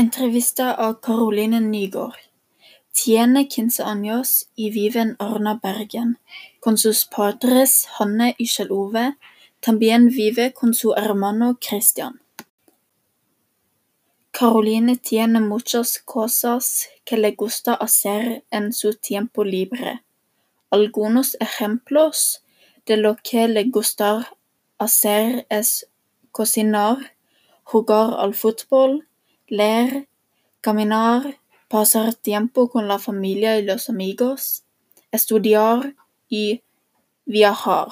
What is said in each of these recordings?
Entrevista a Caroline Nygård. Tiene quince años y viven Arna, Bergen, con sus Hanne y Kjell. También vive con hermano Christian. Caroline tiene muchas cosas que le gusta hacer en su tiempo libre. Algunos ejemplos de lo que le gusta hacer es cocinar, jugar al fútbol, leer, caminar, pasar tiempo con la familia y los amigos, estudiar y viajar.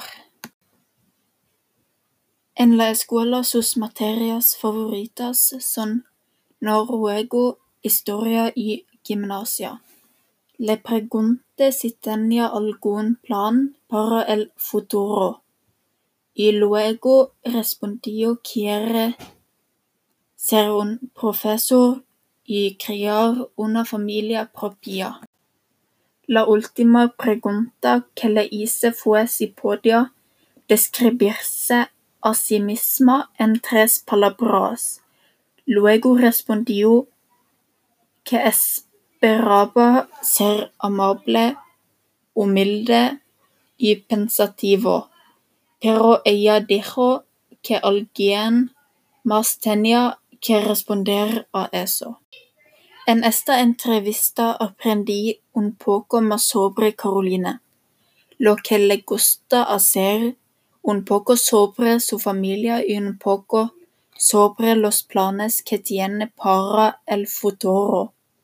En la escuela sus materias favoritas son noruego, historia y gimnasia. Le pregunté si tenía algún plan para el futuro y luego respondió quiere ser hun professor y crear una familia propia. La última pregunta que le hice fue si podía describirse a sí misma en tres palabras. Luego respondió que esperaba ser amable, humilde y pensativo, pero ella dijo que alguien más tenía que responder a eso. En esta entrevista aprendí un poco más sobre Carolina, lo que le gusta hacer, un poco sobre su familia y un poco sobre los planes que tiene para el futuro.